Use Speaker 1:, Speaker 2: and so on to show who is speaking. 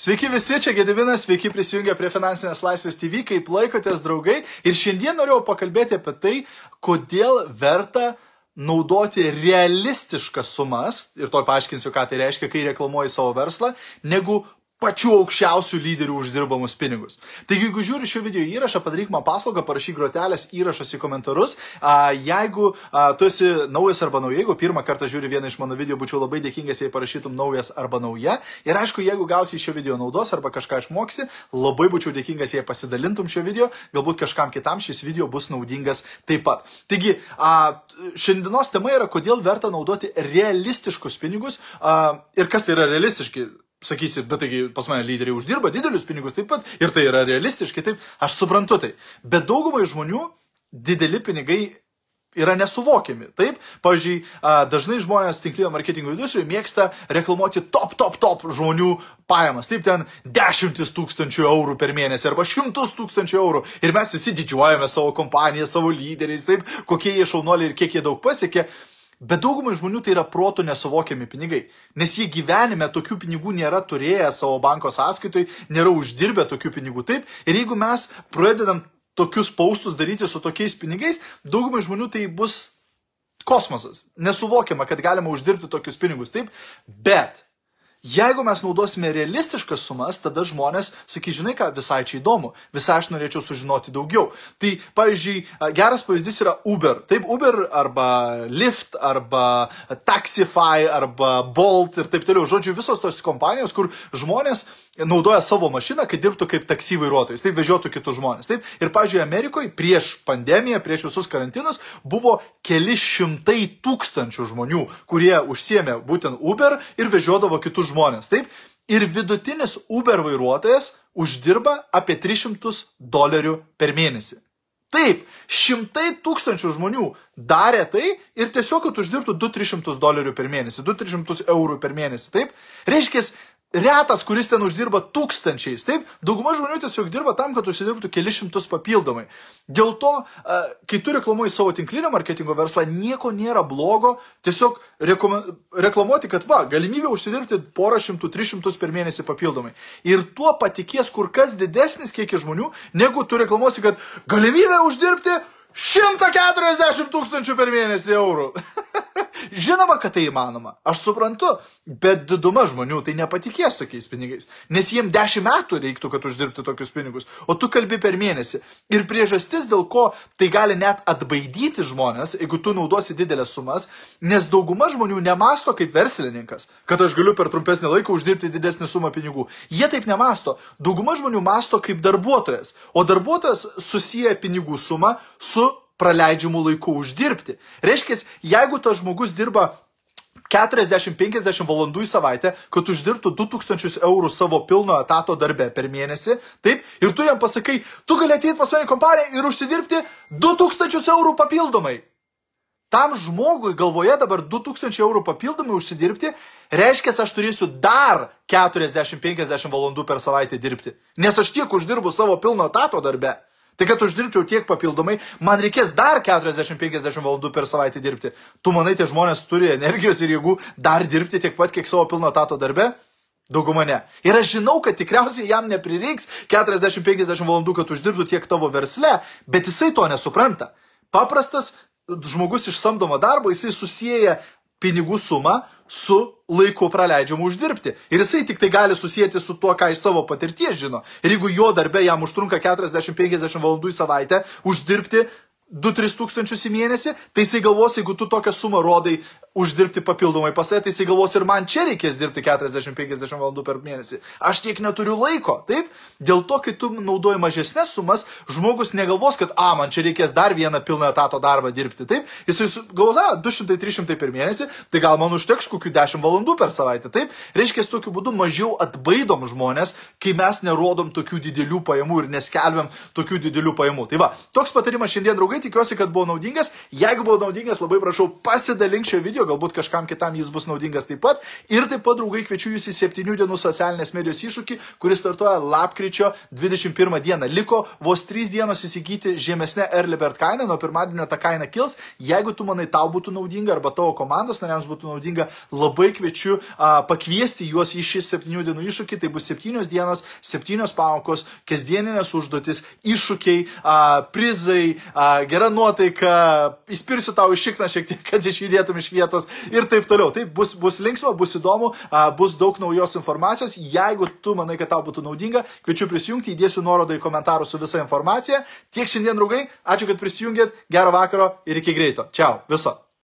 Speaker 1: Sveiki visi, čia Gedivinas, sveiki prisijungę prie Finansinės laisvės TV, kaip laikotės draugai. Ir šiandien norėjau pakalbėti apie tai, kodėl verta naudoti realistiškas sumas, ir to paaiškinsiu, ką tai reiškia, kai reklamuoji savo verslą, negu pačių aukščiausių lyderių uždirbamus pinigus. Taigi, jeigu žiūri šio video įrašą, padaryk man paslaugą, parašyk grotelės įrašas į komentarus. Jeigu tu esi naujas arba nauja, jeigu pirmą kartą žiūri vieną iš mano video, būčiau labai dėkingas, jei parašytum naujas arba nauja. Ir aišku, jeigu gausi šio video naudos arba kažką išmoksi, labai būčiau dėkingas, jei pasidalintum šio video, galbūt kažkam kitam šis video bus naudingas taip pat. Taigi, šiandienos tema yra, kodėl verta naudoti realistiškus pinigus ir kas tai yra realistiški sakysi, bet taigi pas mane lyderiai uždirba didelius pinigus taip pat ir tai yra realistiškai, taip, aš suprantu tai. Bet daugumai žmonių dideli pinigai yra nesuvokiami. Taip, pavyzdžiui, dažnai žmonės tinklinio marketingo industrijoje mėgsta reklamuoti top, top, top žmonių pajamas. Taip, ten dešimtis tūkstančių eurų per mėnesį arba šimtus tūkstančių eurų. Ir mes visi didžiuojame savo kompaniją, savo lyderiais, taip, kokie jie šaunuoliai ir kiek jie daug pasiekė. Bet daugumai žmonių tai yra protų nesuvokiami pinigai, nes jie gyvenime tokių pinigų nėra turėję savo banko sąskaitoj, nėra uždirbę tokių pinigų taip. Ir jeigu mes pradedam tokius paustus daryti su tokiais pinigais, daugumai žmonių tai bus kosmosas. Nesuvokiama, kad galima uždirbti tokius pinigus taip, bet Jeigu mes naudosime realistiškas sumas, tada žmonės sakys, žinai ką, visai čia įdomu, visai aš norėčiau sužinoti daugiau. Tai, pavyzdžiui, geras pavyzdys yra Uber. Taip, Uber arba Lyft arba Taxify arba Bolt ir taip toliau. Žodžiu, visos tos kompanijos, kur žmonės naudoja savo mašiną, kad dirbtų kaip taksi vairuotojais, taip vežiotų kitus žmonės. Taip. Ir, pavyzdžiui, Amerikoje prieš pandemiją, prieš visus karantinus buvo keli šimtai tūkstančių žmonių, kurie užsiemė būtent Uber ir vežiodavo kitus žmonės. Taip. Ir vidutinis Uber vairuotojas uždirba apie 300 dolerių per mėnesį. Taip, šimtai tūkstančių žmonių darė tai ir tiesiog, kad uždirbtų 2-300 dolerių per mėnesį, 2-300 eurų per mėnesį. Taip, reiškia, retas, kuris ten uždirba tūkstančiais. Taip, dauguma žmonių tiesiog dirba tam, kad užsidirbtų keli šimtus papildomai. Dėl to, kai tu reklamuoji savo tinklinio marketingo verslą, nieko nėra blogo, tiesiog reklamuoti, kad va, galimybė užsidirbti porą šimtų, tris šimtus per mėnesį papildomai. Ir tuo patikės kur kas didesnis kiekis žmonių, negu tu reklamuosi, kad galimybė uždirbti 140 tūkstančių per mėnesį eurų. Žinoma, kad tai įmanoma, aš suprantu, bet diduma žmonių tai nepatikės tokiais pinigais, nes jiem 10 metų reiktų, kad uždirbti tokius pinigus, o tu kalbi per mėnesį. Ir priežastis, dėl ko tai gali net atbaidyti žmonės, jeigu tu naudosi didelės sumas, nes dauguma žmonių nemasto kaip verslininkas, kad aš galiu per trumpesnį laiką uždirbti didesnį sumą pinigų. Jie taip nemasto. Dauguma žmonių masto kaip darbuotojas, o darbuotojas susiję pinigų sumą su praleidžiamų laikų uždirbti. Reiškia, jeigu tas žmogus dirba 40-50 valandų į savaitę, kad uždirbtų 2000 eurų savo pilno etato darbe per mėnesį, taip, ir tu jam pasakai, tu gali ateiti pas mane kompaniją ir užsidirbti 2000 eurų papildomai. Tam žmogui galvoje dabar 2000 eurų papildomai užsidirbti, reiškia, aš turėsiu dar 40-50 valandų per savaitę dirbti, nes aš tiek uždirbu savo pilno etato darbe. Tai kad uždirbčiau tiek papildomai, man reikės dar 40-50 valandų per savaitę dirbti. Tu manai, tie žmonės turi energijos ir jėgų dar dirbti tiek pat, kiek savo pilno tato darbe? Dauguma ne. Ir aš žinau, kad tikriausiai jam neprireiks 40-50 valandų, kad uždirbtų tiek tavo versle, bet jisai to nesupranta. Paprastas žmogus iš samdomo darbo, jisai susiję pinigų sumą su laiku praleidžiamu uždirbti. Ir jisai tik tai gali susijęti su tuo, ką iš savo patirties žino. Ir jeigu jo darbe jam užtrunka 40-50 valandų į savaitę uždirbti 2-3 tūkstančius į mėnesį, tai jisai galvos, jeigu tu tokią sumą rodai uždirbti papildomai pas tai, tai jisai galvos ir man čia reikės dirbti 40-50 valandų per mėnesį. Aš tiek neturiu laiko, taip? Dėl to, kai tu naudoji mažesnės sumas, žmogus negalvos, kad, a, man čia reikės dar vieną pilną etato darbą dirbti, taip? Jisai galvos, a, 200-300 per mėnesį, tai gal man užteks kokių 10 valandų per savaitę, taip? Reiškia, tokiu būdu mažiau atbaidom žmonės, kai mes nerodom tokių didelių pajamų ir neskelbiam tokių didelių pajamų. Tai va, toks patarimas šiandien, draugai, tikiuosi, kad buvo naudingas. Jeigu buvo naudingas, labai prašau pasidalink šio video video, galbūt kažkam kitam jis bus naudingas taip pat. Ir taip pat, draugai, kviečiu jūs į 7 dienų socialinės medijos iššūkį, kuris startuoja lapkričio 21 dieną. Liko vos 3 dienos įsigyti žemesnę Early Bird kainą, nuo pirmadienio ta kaina kils. Jeigu tu manai tau būtų naudinga arba tavo komandos nariams būtų naudinga, labai kviečiu a, pakviesti juos į šį 7 dienų iššūkį. Tai bus 7 dienos, 7 pamokos, kasdieninės užduotis, iššūkiai, a, prizai, a, gera nuotaika, įspirsiu tau iš šikną šiek tiek, kad išjudėtum iš vietos ir taip toliau. Taip bus, bus linksma, bus įdomu, bus daug naujos informacijos. Jeigu tu manai, kad tau būtų naudinga, kviečiu prisijungti, įdėsiu nuorodą į komentarus su visa informacija. Tiek šiandien, draugai, ačiū, kad prisijungėt, gero vakaro ir iki greito. Čiau, viso.